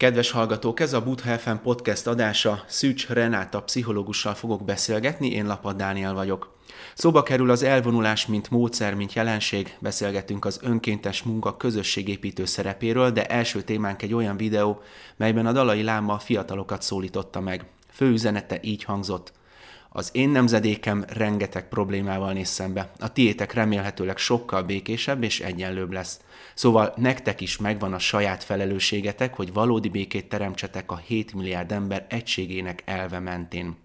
Kedves hallgatók, ez a Buddha FM podcast adása. Szűcs Renáta pszichológussal fogok beszélgetni, én Lapad Dániel vagyok. Szóba kerül az elvonulás, mint módszer, mint jelenség, beszélgetünk az önkéntes munka közösségépítő szerepéről, de első témánk egy olyan videó, melyben a Dalai Láma fiatalokat szólította meg. Fő üzenete így hangzott. Az én nemzedékem rengeteg problémával néz szembe. A tiétek remélhetőleg sokkal békésebb és egyenlőbb lesz. Szóval nektek is megvan a saját felelősségetek, hogy valódi békét teremtsetek a 7 milliárd ember egységének elve mentén.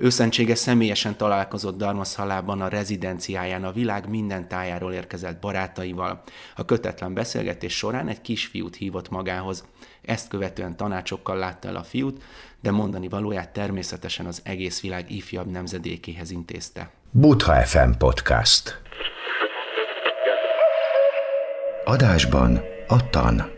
Őszentsége személyesen találkozott Darmaszalában a rezidenciáján a világ minden tájáról érkezett barátaival. A kötetlen beszélgetés során egy kisfiút hívott magához. Ezt követően tanácsokkal látta el a fiút, de mondani valóját természetesen az egész világ ifjabb nemzedékéhez intézte. Butha FM Podcast Adásban a tan.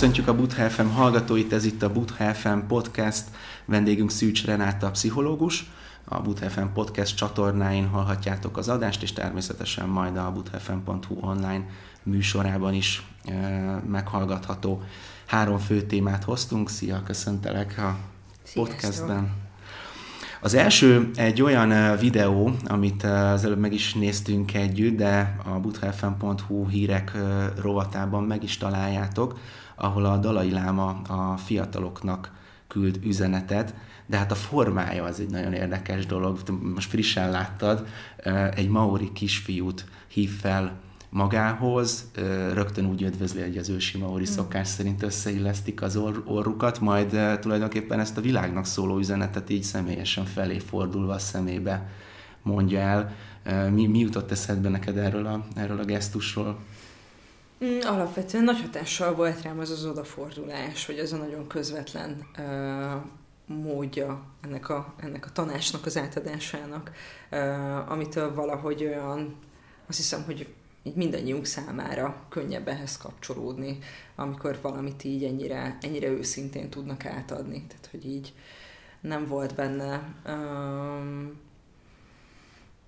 Köszöntjük a Buddha FM hallgatóit, ez itt a Buddha FM podcast, vendégünk Szűcs Renáta, pszichológus. A Buddha FM podcast csatornáin hallhatjátok az adást, és természetesen majd a buddhafm.hu online műsorában is e, meghallgatható. Három fő témát hoztunk, szia, köszöntelek a Sziasztok. podcastben. Az első egy olyan videó, amit az előbb meg is néztünk együtt, de a buddhafm.hu hírek rovatában meg is találjátok, ahol a Dalai Láma a fiataloknak küld üzenetet, de hát a formája az egy nagyon érdekes dolog. Most frissen láttad, egy maori kisfiút hív fel magához, rögtön úgy üdvözli, hogy az ősi maori mm. szokás szerint összeillesztik az or- orrukat, majd tulajdonképpen ezt a világnak szóló üzenetet így személyesen felé fordulva a szemébe mondja el. Mi, mi jutott eszedbe neked erről a, erről a gesztusról? Mm, alapvetően nagy hatással volt rám az az odafordulás, vagy az a nagyon közvetlen uh, módja ennek a, ennek a tanácsnak az átadásának, uh, amitől valahogy olyan, azt hiszem, hogy így mindannyiunk számára könnyebb ehhez kapcsolódni, amikor valamit így ennyire, ennyire őszintén tudnak átadni. Tehát, hogy így nem volt benne um,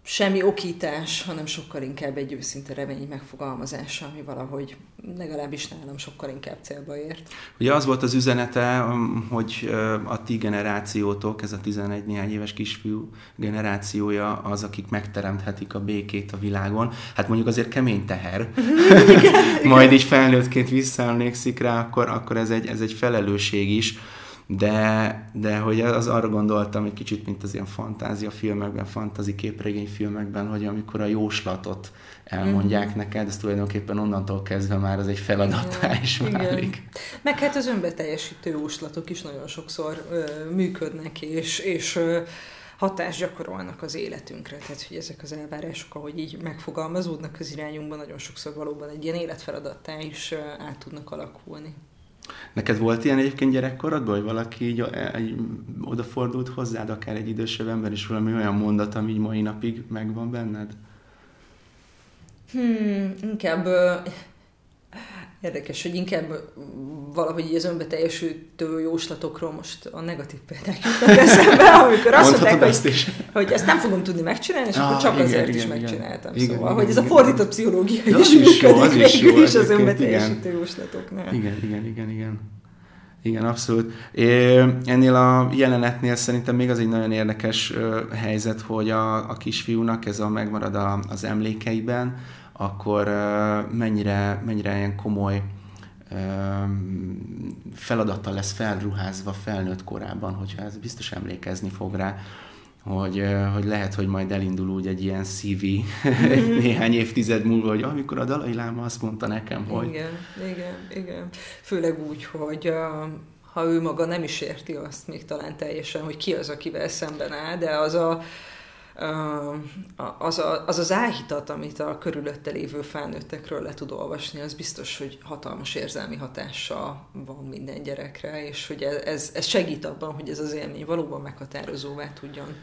semmi okítás, hanem sokkal inkább egy őszinte remény megfogalmazása, ami valahogy legalábbis nálam sokkal inkább célba ért. Ugye az volt az üzenete, um, hogy a ti generációtok, ez a 11 néhány éves kisfiú generációja az, akik megteremthetik a békét a világon. Hát mondjuk azért kemény teher. Majd így felnőttként visszaemlékszik rá, akkor, akkor ez, egy, ez egy felelősség is de, de hogy az arra gondoltam egy kicsit, mint az ilyen fantázia filmekben, fantazi képregény filmekben, hogy amikor a jóslatot elmondják mm. neked, ez tulajdonképpen onnantól kezdve már az egy feladattá is válik. Igen. Meg hát az önbeteljesítő jóslatok is nagyon sokszor ö, működnek, és, és ö, hatást gyakorolnak az életünkre. Tehát, hogy ezek az elvárások, ahogy így megfogalmazódnak az irányunkban, nagyon sokszor valóban egy ilyen életfeladattá is át tudnak alakulni. Neked volt ilyen egyébként gyerekkorodban, hogy valaki így, így odafordult hozzád, akár egy idősebb ember, és valami olyan mondat, ami mai napig megvan benned? Hmm, inkább Érdekes, hogy inkább valahogy így az önbeteljesítő jóslatokról most a negatív példák jutnak eszembe, amikor azt mondták, hogy, is. hogy ezt nem fogom tudni megcsinálni, és ah, akkor csak igen, azért igen, is igen, megcsináltam. Igen, szóval, igen, hogy ez a fordított pszichológia is, is működik az is, jó, is az önbeteljesítő jóslatoknál. Igen, igen, igen, igen. Igen, abszolút. É, ennél a jelenetnél szerintem még az egy nagyon érdekes helyzet, hogy a, a kisfiúnak ez a megmarad a, az emlékeiben, akkor mennyire, mennyire ilyen komoly feladattal lesz felruházva felnőtt korában, hogyha ez biztos emlékezni fog rá, hogy, hogy lehet, hogy majd elindul úgy egy ilyen CV néhány évtized múlva, hogy amikor a Dalai Láma azt mondta nekem, hogy... Igen, igen, igen. Főleg úgy, hogy ha ő maga nem is érti azt még talán teljesen, hogy ki az, akivel szemben áll, de az a, az, a, az az áhítat, amit a körülötte lévő felnőttekről le tud olvasni, az biztos, hogy hatalmas érzelmi hatással van minden gyerekre, és hogy ez, ez segít abban, hogy ez az élmény valóban meghatározóvá tudjon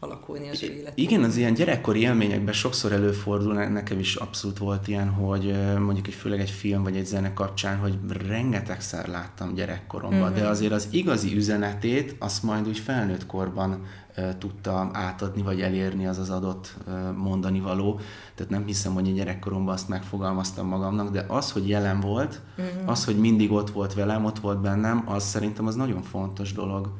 alakulni az ő életében. Igen, az ilyen gyerekkori élményekben sokszor előfordul, nekem is abszolút volt ilyen, hogy mondjuk egy főleg egy film vagy egy zene kapcsán, hogy rengetegszer láttam gyerekkoromban, mm-hmm. de mhm. azért az igazi üzenetét azt majd úgy felnőtt korban tudta átadni, vagy elérni az az adott mondani való. Tehát nem hiszem, hogy a gyerekkoromban azt megfogalmaztam magamnak, de az, hogy jelen volt, mm-hmm. az, hogy mindig ott volt velem, ott volt bennem, az szerintem az nagyon fontos dolog.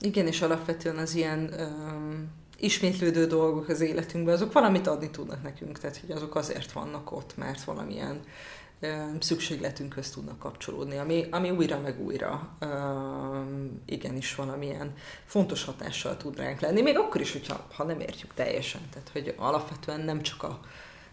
Igen, és alapvetően az ilyen um, ismétlődő dolgok az életünkben, azok valamit adni tudnak nekünk, tehát hogy azok azért vannak ott, mert valamilyen um, szükségletünkhöz tudnak kapcsolódni, ami, ami újra meg újra um, igenis valamilyen fontos hatással tud ránk lenni, még akkor is, hogyha ha nem értjük teljesen, tehát hogy alapvetően nem csak a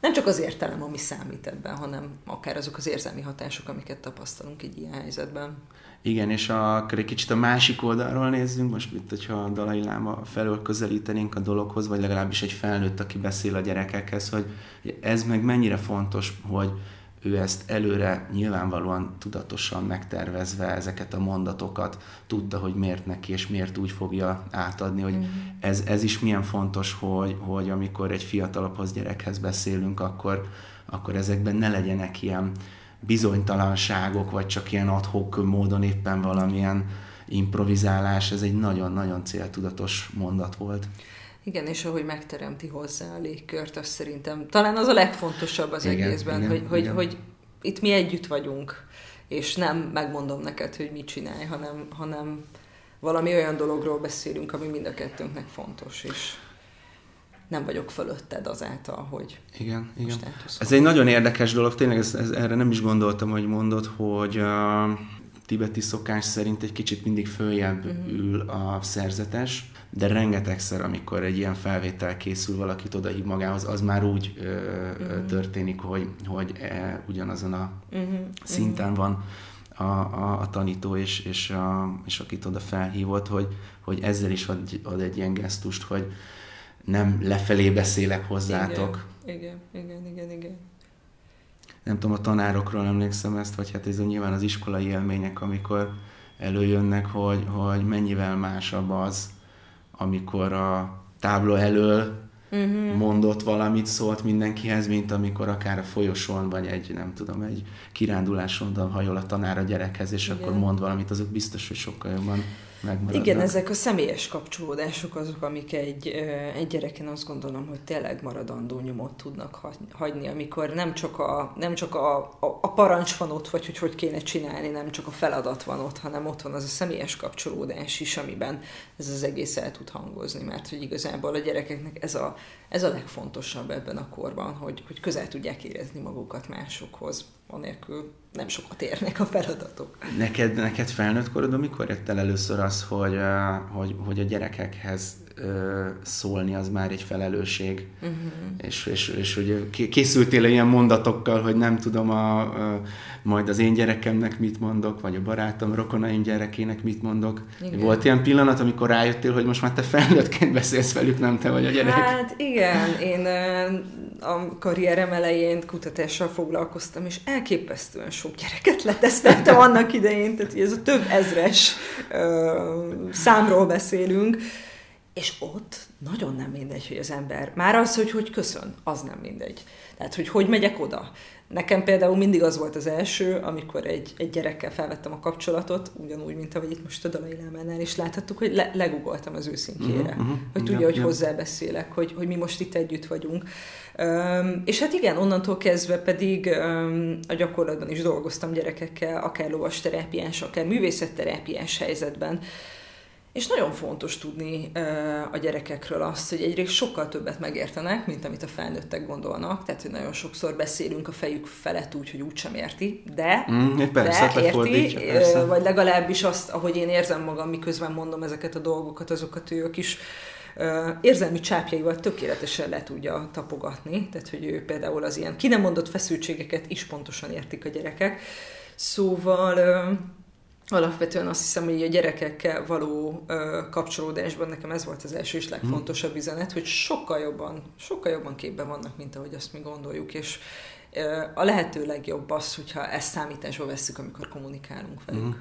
nem csak az értelem, ami számít ebben, hanem akár azok az érzelmi hatások, amiket tapasztalunk egy ilyen helyzetben. Igen, és a, akkor egy kicsit a másik oldalról nézzünk, most mint hogyha a Dalai Láma felől közelítenénk a dologhoz, vagy legalábbis egy felnőtt, aki beszél a gyerekekhez, hogy ez meg mennyire fontos, hogy ő ezt előre nyilvánvalóan tudatosan megtervezve ezeket a mondatokat tudta, hogy miért neki, és miért úgy fogja átadni, hogy mm-hmm. ez, ez is milyen fontos, hogy, hogy amikor egy fiatalabbhoz gyerekhez beszélünk, akkor, akkor ezekben ne legyenek ilyen bizonytalanságok, vagy csak ilyen adhok módon éppen valamilyen improvizálás, ez egy nagyon-nagyon céltudatos mondat volt. Igen, és ahogy megteremti hozzá a légkört, az szerintem talán az a legfontosabb az igen, egészben, igen, hogy, igen. Hogy, hogy itt mi együtt vagyunk, és nem megmondom neked, hogy mit csinálj, hanem, hanem valami olyan dologról beszélünk, ami mind a kettőnknek fontos, és nem vagyok fölötted azáltal, hogy igen, igen. Ez egy nagyon érdekes dolog, tényleg ez, ez, erre nem is gondoltam, hogy mondod, hogy a tibeti szokás szerint egy kicsit mindig följebb uh-huh. ül a szerzetes, de rengetegszer, amikor egy ilyen felvétel készül, valakit odahív magához, az már úgy ö, uh-huh. történik, hogy, hogy e, ugyanazon a uh-huh. szinten van a, a, a tanító, és, és, a, és akit oda felhívott, hogy, hogy ezzel is ad, ad egy ilyen gesztust, hogy, nem lefelé beszélek hozzátok. Igen, igen, igen, igen. Nem tudom, a tanárokról emlékszem ezt, vagy hát ez nyilván az iskolai élmények, amikor előjönnek, hogy, hogy mennyivel másabb az, amikor a tábla elől uh-huh. mondott valamit, szólt mindenkihez, mint amikor akár a folyosón, vagy egy, nem tudom, egy kiránduláson hajol a tanár a gyerekhez, és Igen. akkor mond valamit, azok biztos, hogy sokkal jobban megmaradnak. Igen, ezek a személyes kapcsolódások azok, amik egy, egy gyereken azt gondolom, hogy tényleg maradandó nyomot tudnak hagyni, amikor nem csak a, nem csak a, a, a parancs van ott, vagy hogy hogy kéne csinálni, nem csak a feladat van ott, hanem ott van az a személyes kapcsolódás is, amiben ez az egész el tud hangozni, mert hogy igazából a gyerekeknek ez a, ez a legfontosabb ebben a korban, hogy, hogy közel tudják érezni magukat másokhoz, anélkül nem sokat érnek a feladatok. Neked, neked felnőtt korodon mikor jött el először az, hogy, hogy, hogy a gyerekekhez szólni az már egy felelősség. Uh-huh. És, és, és hogy készültél ilyen mondatokkal, hogy nem tudom, a, a, majd az én gyerekemnek mit mondok, vagy a barátom, rokonaim gyerekének mit mondok. Igen. Volt ilyen pillanat, amikor rájöttél, hogy most már te felnőttként beszélsz velük, nem te vagy a gyerek? Hát igen, én a karrierem elején kutatással foglalkoztam, és elképesztően sok gyereket leteszteltem annak idején, tehát ez a több ezres ö, számról beszélünk, és ott nagyon nem mindegy, hogy az ember, már az, hogy hogy köszön, az nem mindegy. Tehát, hogy hogy megyek oda. Nekem például mindig az volt az első, amikor egy, egy gyerekkel felvettem a kapcsolatot, ugyanúgy, mint ahogy itt most a Dalai Lámánál is láthattuk, hogy le, legugoltam az őszintjére, uh-huh, uh-huh, hogy tudja, yeah, hogy yeah. hozzábeszélek, hogy, hogy mi most itt együtt vagyunk. Um, és hát igen, onnantól kezdve pedig um, a gyakorlatban is dolgoztam gyerekekkel, akár lovas terápiás, akár művészetterápiás helyzetben, és nagyon fontos tudni a gyerekekről azt, hogy egyrészt sokkal többet megértenek, mint amit a felnőttek gondolnak, tehát hogy nagyon sokszor beszélünk a fejük felett úgy, hogy úgysem érti, de, mm, persze, de érti, persze. vagy legalábbis azt, ahogy én érzem magam, miközben mondom ezeket a dolgokat, azokat ők is érzelmi csápjaival tökéletesen le tudja tapogatni, tehát hogy ő például az ilyen ki nem mondott feszültségeket is pontosan értik a gyerekek. Szóval alapvetően azt hiszem, hogy a gyerekekkel való ö, kapcsolódásban nekem ez volt az első és legfontosabb üzenet, hogy sokkal jobban, sokkal jobban képben vannak, mint ahogy azt mi gondoljuk, és a lehető legjobb az, hogyha ezt számításba vesszük, amikor kommunikálunk velük. Mm.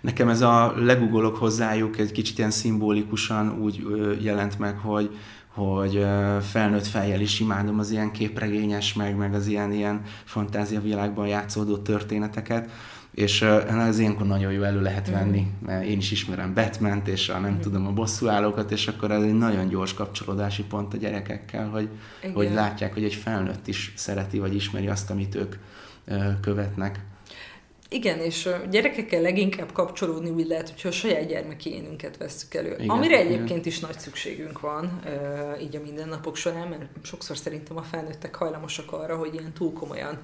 Nekem ez a legugolok hozzájuk egy kicsit ilyen szimbolikusan úgy jelent meg, hogy hogy felnőtt fejjel is imádom az ilyen képregényes, meg, meg az ilyen, ilyen fantáziavilágban játszódó történeteket, és ez ilyenkor nagyon jó elő lehet venni, mm. mert én is ismerem batman és a nem mm. tudom a bosszúállókat, és akkor ez egy nagyon gyors kapcsolódási pont a gyerekekkel, hogy, hogy látják, hogy egy felnőtt is szereti, vagy ismeri azt, amit ők követnek. Igen, és gyerekekkel leginkább kapcsolódni úgy lehet, hogyha a saját gyermekénünket veszük elő. Igen, Amire egyébként igen. is nagy szükségünk van, így a mindennapok során, mert sokszor szerintem a felnőttek hajlamosak arra, hogy ilyen túl komolyan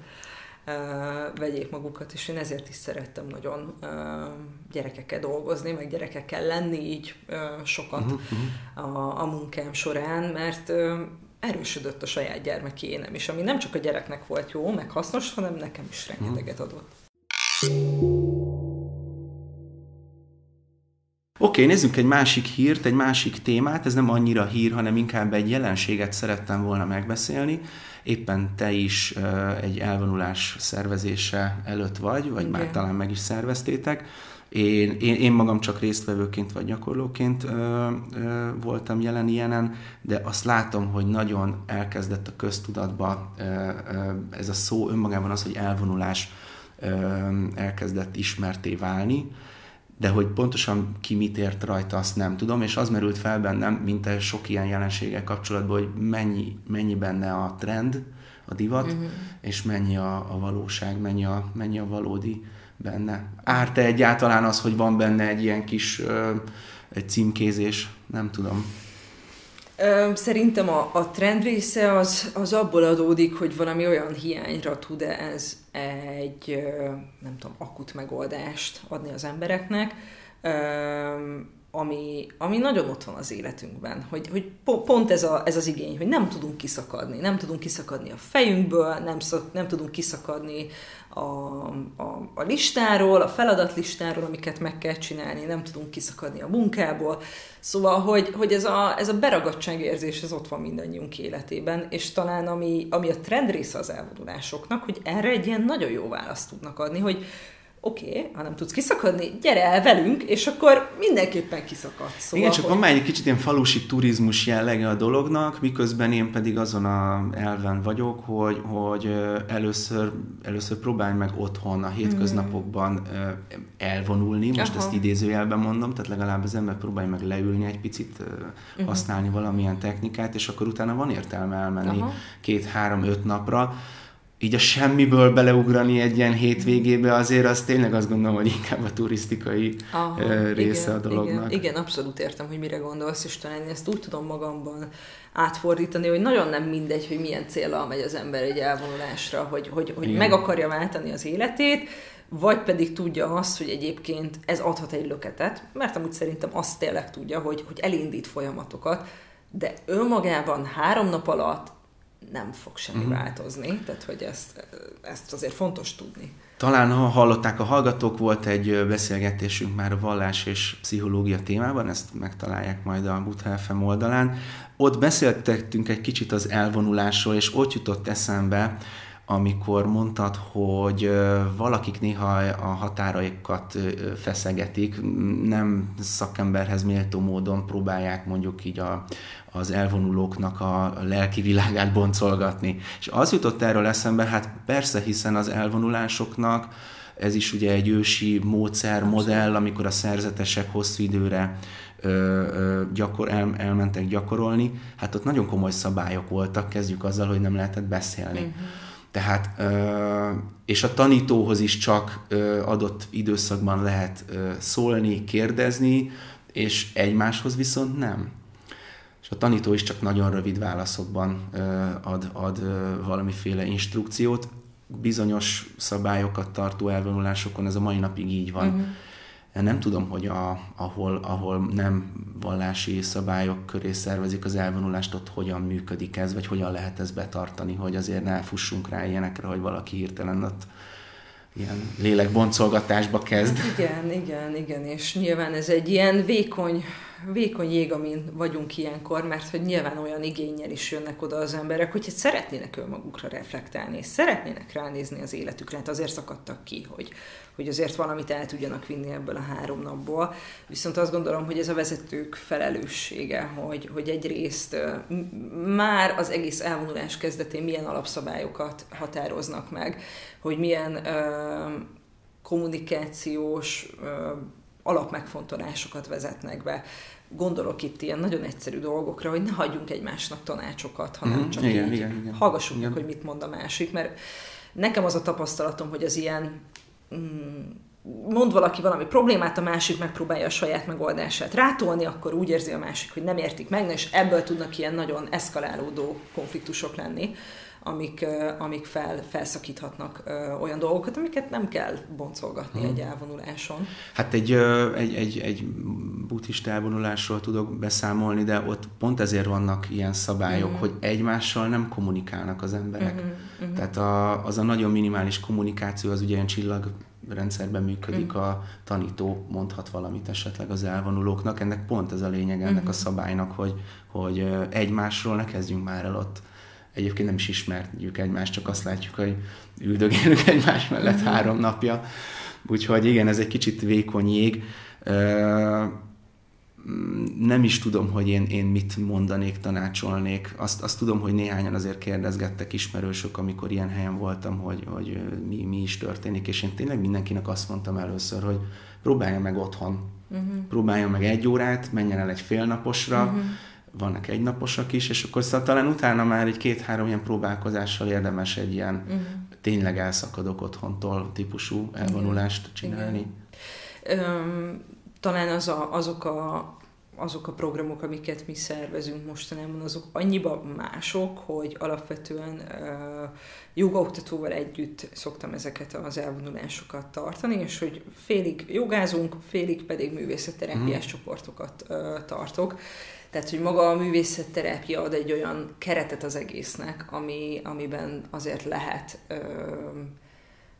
vegyék magukat, és én ezért is szerettem nagyon gyerekekkel dolgozni, meg gyerekekkel lenni így sokat uh-huh. a, a munkám során, mert erősödött a saját gyermekénem is, ami nem csak a gyereknek volt jó, meg hasznos, hanem nekem is rengeteget adott. Oké, okay, nézzünk egy másik hírt, egy másik témát, ez nem annyira hír, hanem inkább egy jelenséget szerettem volna megbeszélni. Éppen te is egy elvonulás szervezése előtt vagy, vagy Igen. már talán meg is szerveztétek. Én, én, én magam csak résztvevőként vagy gyakorlóként ö, ö, voltam jelen ilyenen, de azt látom, hogy nagyon elkezdett a köztudatba ö, ö, ez a szó önmagában az, hogy elvonulás elkezdett ismerté válni, de hogy pontosan ki mit ért rajta, azt nem tudom, és az merült fel bennem, mint sok ilyen jelenséggel kapcsolatban, hogy mennyi, mennyi benne a trend, a divat, uh-huh. és mennyi a, a valóság, mennyi a, mennyi a valódi benne. Árt-e egyáltalán az, hogy van benne egy ilyen kis ö, egy címkézés? Nem tudom. Szerintem a, a trend része az, az abból adódik, hogy valami olyan hiányra tud-e ez egy, nem tudom, akut megoldást adni az embereknek, ami, ami nagyon ott van az életünkben, hogy, hogy pont ez, a, ez az igény, hogy nem tudunk kiszakadni, nem tudunk kiszakadni a fejünkből, nem, szok, nem tudunk kiszakadni a, a, a listáról, a feladatlistáról, amiket meg kell csinálni, nem tudunk kiszakadni a munkából. Szóval, hogy, hogy ez, a, ez a beragadtságérzés, ez ott van mindannyiunk életében, és talán ami, ami a trend része az elvonulásoknak, hogy erre egy ilyen nagyon jó választ tudnak adni, hogy oké, okay, ha nem tudsz kiszakadni, gyere el velünk, és akkor mindenképpen kiszakadsz. Szóval, Igen, csak hogy... van már egy kicsit ilyen falusi turizmus jellege a dolognak, miközben én pedig azon a elven vagyok, hogy, hogy először, először próbálj meg otthon a hétköznapokban elvonulni, most Aha. ezt idézőjelben mondom, tehát legalább az ember próbálj meg leülni egy picit, uh-huh. használni valamilyen technikát, és akkor utána van értelme elmenni két-három-öt napra, így a semmiből beleugrani egy ilyen hétvégébe, azért az tényleg azt gondolom, hogy inkább a turisztikai Aha, része igen, a dolognak. Igen, igen, abszolút értem, hogy mire gondolsz, és talán ezt úgy tudom magamban átfordítani, hogy nagyon nem mindegy, hogy milyen célral megy az ember egy elvonulásra, hogy, hogy, hogy meg akarja váltani az életét, vagy pedig tudja azt, hogy egyébként ez adhat egy löketet, mert amúgy szerintem azt tényleg tudja, hogy, hogy elindít folyamatokat, de önmagában három nap alatt nem fog semmi uh-huh. változni, tehát hogy ezt, ezt azért fontos tudni. Talán ha hallották a hallgatók, volt egy beszélgetésünk már a vallás és pszichológia témában, ezt megtalálják majd a Butha FM oldalán. Ott beszéltettünk egy kicsit az elvonulásról, és ott jutott eszembe, amikor mondtad, hogy valakik néha a határaikat feszegetik, nem szakemberhez méltó módon próbálják mondjuk így a, az elvonulóknak a lelki világát boncolgatni. És az jutott erről eszembe, hát persze, hiszen az elvonulásoknak ez is ugye egy ősi módszer, modell, amikor a szerzetesek hosszú időre ö, ö, gyakor, el, elmentek gyakorolni, hát ott nagyon komoly szabályok voltak, kezdjük azzal, hogy nem lehetett beszélni. Uh-huh tehát, és a tanítóhoz is csak adott időszakban lehet szólni, kérdezni, és egymáshoz viszont nem. És a tanító is csak nagyon rövid válaszokban ad, ad valamiféle instrukciót. Bizonyos szabályokat tartó elvonulásokon ez a mai napig így van. Uh-huh nem tudom, hogy a, ahol, ahol nem vallási szabályok köré szervezik az elvonulást, ott hogyan működik ez, vagy hogyan lehet ezt betartani, hogy azért ne fussunk rá ilyenekre, hogy valaki hirtelen ott ilyen lélekboncolgatásba kezd. Igen, igen, igen, és nyilván ez egy ilyen vékony vékony jég, amin vagyunk ilyenkor, mert hogy nyilván olyan igényel is jönnek oda az emberek, hogy szeretnének önmagukra reflektálni, és szeretnének ránézni az életükre, hát azért szakadtak ki, hogy, hogy azért valamit el tudjanak vinni ebből a három napból. Viszont azt gondolom, hogy ez a vezetők felelőssége, hogy, hogy egyrészt már az egész elvonulás kezdetén milyen alapszabályokat határoznak meg, hogy milyen ö, kommunikációs ö, alapmegfontolásokat vezetnek be. Gondolok itt ilyen nagyon egyszerű dolgokra, hogy ne hagyjunk egymásnak tanácsokat, hanem mm, csak igen, így igen, igen. hallgassuk igen. meg, hogy mit mond a másik, mert nekem az a tapasztalatom, hogy az ilyen mm, mond valaki valami problémát, a másik megpróbálja a saját megoldását rátolni, akkor úgy érzi a másik, hogy nem értik meg, és ebből tudnak ilyen nagyon eszkalálódó konfliktusok lenni amik, amik fel, felszakíthatnak olyan dolgokat, amiket nem kell boncolgatni hmm. egy elvonuláson. Hát egy, egy, egy, egy buddhista elvonulásról tudok beszámolni, de ott pont ezért vannak ilyen szabályok, hmm. hogy egymással nem kommunikálnak az emberek. Hmm. Hmm. Tehát a, az a nagyon minimális kommunikáció, az ugye ilyen csillag rendszerben működik, mm. a tanító mondhat valamit esetleg az elvonulóknak. Ennek pont ez a lényeg ennek mm. a szabálynak, hogy, hogy egymásról ne kezdjünk már el ott egyébként nem is ismerjük egymást, csak azt látjuk, hogy üldögélünk egymás mellett uh-huh. három napja. Úgyhogy igen, ez egy kicsit vékony jég. Nem is tudom, hogy én, én mit mondanék, tanácsolnék. Azt, azt tudom, hogy néhányan azért kérdezgettek ismerősök, amikor ilyen helyen voltam, hogy, hogy mi, mi is történik, és én tényleg mindenkinek azt mondtam először, hogy próbálja meg otthon. Uh-huh. Próbálja meg egy órát, menjen el egy félnaposra, uh-huh vannak egynaposak is, és akkor szóval talán utána már egy két-három ilyen próbálkozással érdemes egy ilyen uh-huh. tényleg elszakadok otthontól típusú elvonulást csinálni. Öm, talán az a, azok a azok a programok, amiket mi szervezünk mostanában, azok annyiba mások, hogy alapvetően uh, jogaoktatóval együtt szoktam ezeket az elvonulásokat tartani, és hogy félig jogázunk, félig pedig művészetterápiás mm. csoportokat uh, tartok. Tehát, hogy maga a művészetterápia ad egy olyan keretet az egésznek, ami, amiben azért lehet ö,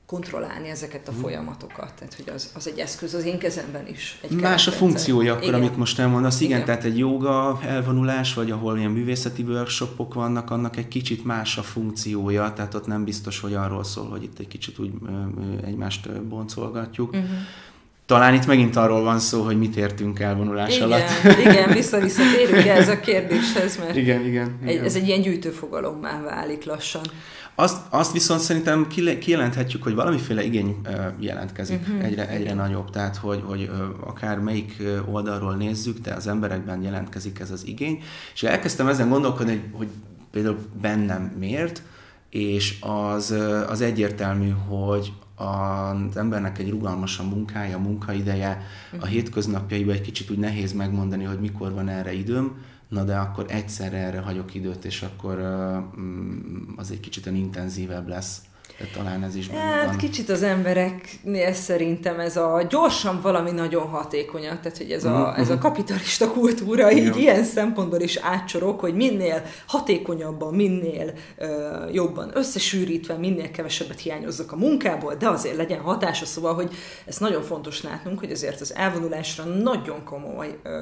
kontrollálni ezeket a mm. folyamatokat. Tehát, hogy az, az egy eszköz az én kezemben is. Egy Más a funkciója akkor, igen. amit most elmondasz. Igen, igen, tehát egy joga elvonulás, vagy ahol ilyen művészeti workshopok vannak, annak egy kicsit más a funkciója, tehát ott nem biztos, hogy arról szól, hogy itt egy kicsit úgy egymást boncolgatjuk. Uh-huh talán itt megint arról van szó, hogy mit értünk elvonulás igen, alatt. igen, vissza-vissza térünk ez a kérdéshez, mert igen, igen, igen. ez egy ilyen gyűjtőfogalommá válik lassan. Azt, azt viszont szerintem kijelenthetjük, hogy valamiféle igény jelentkezik uh-huh. egyre, egyre nagyobb, tehát hogy, hogy akár melyik oldalról nézzük, de az emberekben jelentkezik ez az igény, és elkezdtem ezen gondolkodni, hogy, hogy például bennem miért, és az, az egyértelmű, hogy az embernek egy rugalmasan munkája, munkaideje, a mhm. hétköznapjaiban egy kicsit úgy nehéz megmondani, hogy mikor van erre időm, na de akkor egyszerre erre hagyok időt, és akkor az egy kicsit intenzívebb lesz. De talán ez is hát, van. kicsit az embereknél szerintem ez a gyorsan valami nagyon hatékonyak, tehát hogy ez a, mm-hmm. ez a kapitalista kultúra így ilyen szempontból is átsorok, hogy minél hatékonyabban, minél uh, jobban összesűrítve, minél kevesebbet hiányozzak a munkából, de azért legyen hatása, szóval, hogy ez nagyon fontos látnunk, hogy azért az elvonulásra nagyon komoly uh,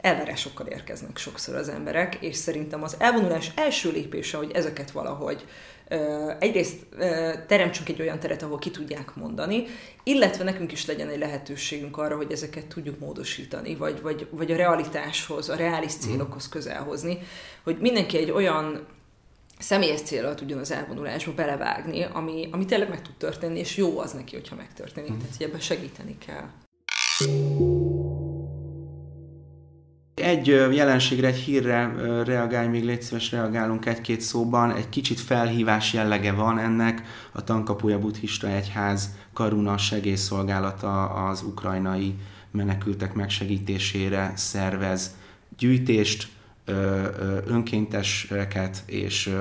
elvárásokkal érkeznek sokszor az emberek, és szerintem az elvonulás első lépése, hogy ezeket valahogy egyrészt teremtsünk egy olyan teret, ahol ki tudják mondani, illetve nekünk is legyen egy lehetőségünk arra, hogy ezeket tudjuk módosítani, vagy, vagy, vagy a realitáshoz, a reális mhm. célokhoz közel hozni, hogy mindenki egy olyan személyes célra tudjon az elvonulásba belevágni, ami, ami tényleg meg tud történni, és jó az neki, hogyha megtörténik. Mm. Tehát, hogy ebben segíteni kell. Egy jelenségre, egy hírre reagálj, még légy szíves, reagálunk egy-két szóban. Egy kicsit felhívás jellege van ennek. A Tankapuja Buddhista Egyház Karuna segélyszolgálata az ukrajnai menekültek megsegítésére szervez gyűjtést, önkénteseket és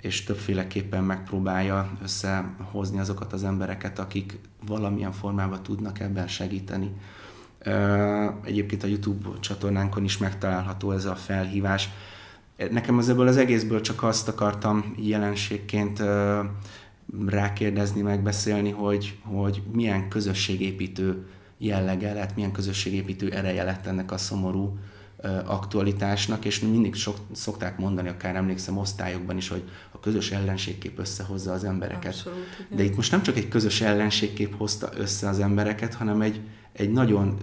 és többféleképpen megpróbálja összehozni azokat az embereket, akik valamilyen formában tudnak ebben segíteni. Egyébként a YouTube csatornánkon is megtalálható ez a felhívás. Nekem az ebből az egészből csak azt akartam jelenségként rákérdezni, megbeszélni, hogy, hogy milyen közösségépítő jellege lett, milyen közösségépítő ereje lett ennek a szomorú aktualitásnak, és mindig sok, szokták mondani, akár emlékszem osztályokban is, hogy a közös ellenségkép összehozza az embereket. Abszolút, De itt most nem csak egy közös ellenségkép hozta össze az embereket, hanem egy, egy nagyon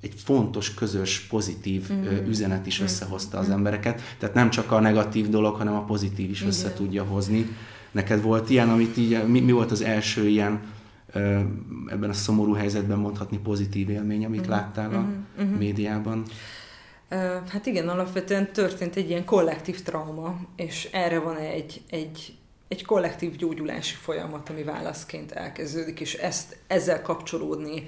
egy fontos, közös, pozitív mm-hmm. üzenet is összehozta az mm-hmm. embereket. Tehát nem csak a negatív dolog, hanem a pozitív is össze Igen. tudja hozni. Neked volt ilyen, amit így, mi, mi volt az első ilyen ebben a szomorú helyzetben mondhatni pozitív élmény, amit mm-hmm. láttál a mm-hmm. médiában? Hát igen, alapvetően történt egy ilyen kollektív trauma, és erre van egy, egy, egy kollektív gyógyulási folyamat, ami válaszként elkezdődik, és ezt, ezzel kapcsolódni,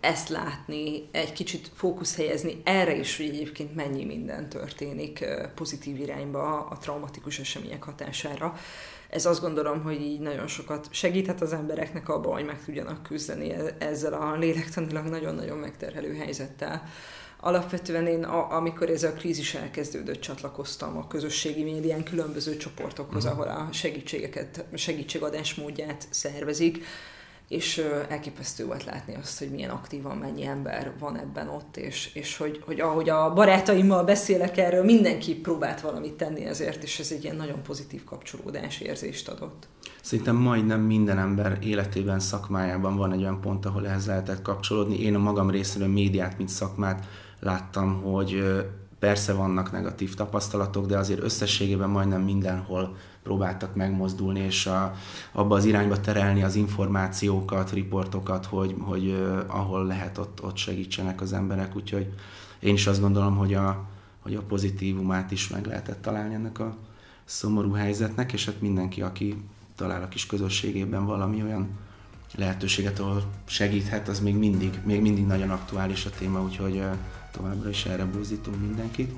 ezt látni, egy kicsit fókusz helyezni erre is, hogy egyébként mennyi minden történik pozitív irányba a traumatikus események hatására. Ez azt gondolom, hogy így nagyon sokat segíthet az embereknek abban, hogy meg tudjanak küzdeni e-, ezzel a lélektanilag nagyon-nagyon megterhelő helyzettel alapvetően én, a, amikor ez a krízis elkezdődött, csatlakoztam a közösségi médián különböző csoportokhoz, uh-huh. ahol a segítségeket, segítségadás módját szervezik, és elképesztő volt látni azt, hogy milyen aktívan mennyi ember van ebben ott, és, és hogy, hogy ahogy a barátaimmal beszélek erről, mindenki próbált valamit tenni ezért, és ez egy ilyen nagyon pozitív kapcsolódás érzést adott. Szerintem majdnem minden ember életében, szakmájában van egy olyan pont, ahol ehhez lehetett kapcsolódni. Én a magam részéről médiát, mint szakmát láttam, hogy persze vannak negatív tapasztalatok, de azért összességében majdnem mindenhol próbáltak megmozdulni, és a, abba az irányba terelni az információkat, riportokat, hogy, hogy uh, ahol lehet, ott, ott segítsenek az emberek. Úgyhogy én is azt gondolom, hogy a, hogy a pozitívumát is meg lehetett találni ennek a szomorú helyzetnek, és hát mindenki, aki talál a kis közösségében valami olyan lehetőséget, ahol segíthet, az még mindig, még mindig nagyon aktuális a téma, úgyhogy uh, továbbra is erre buzdítunk mindenkit.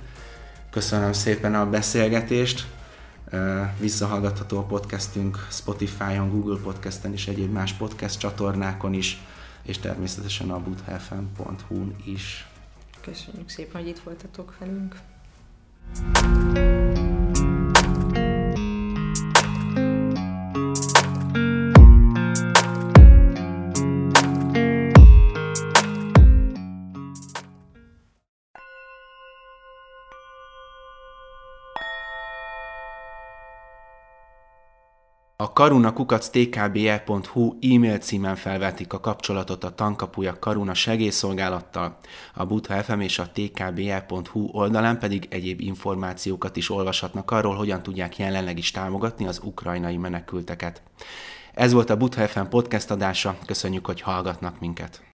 Köszönöm szépen a beszélgetést, visszahallgatható a podcastünk Spotify-on, Google Podcasten és egyéb más podcast csatornákon is, és természetesen a buthfm.hu-n is. Köszönjük szépen, hogy itt voltatok velünk. A karuna.tkbe.hu e-mail címen felvetik a kapcsolatot a Tankapuja Karuna segélyszolgálattal, a Butha FM és a tkbe.hu oldalán pedig egyéb információkat is olvashatnak arról, hogyan tudják jelenleg is támogatni az ukrajnai menekülteket. Ez volt a Butha FM podcast adása, köszönjük, hogy hallgatnak minket.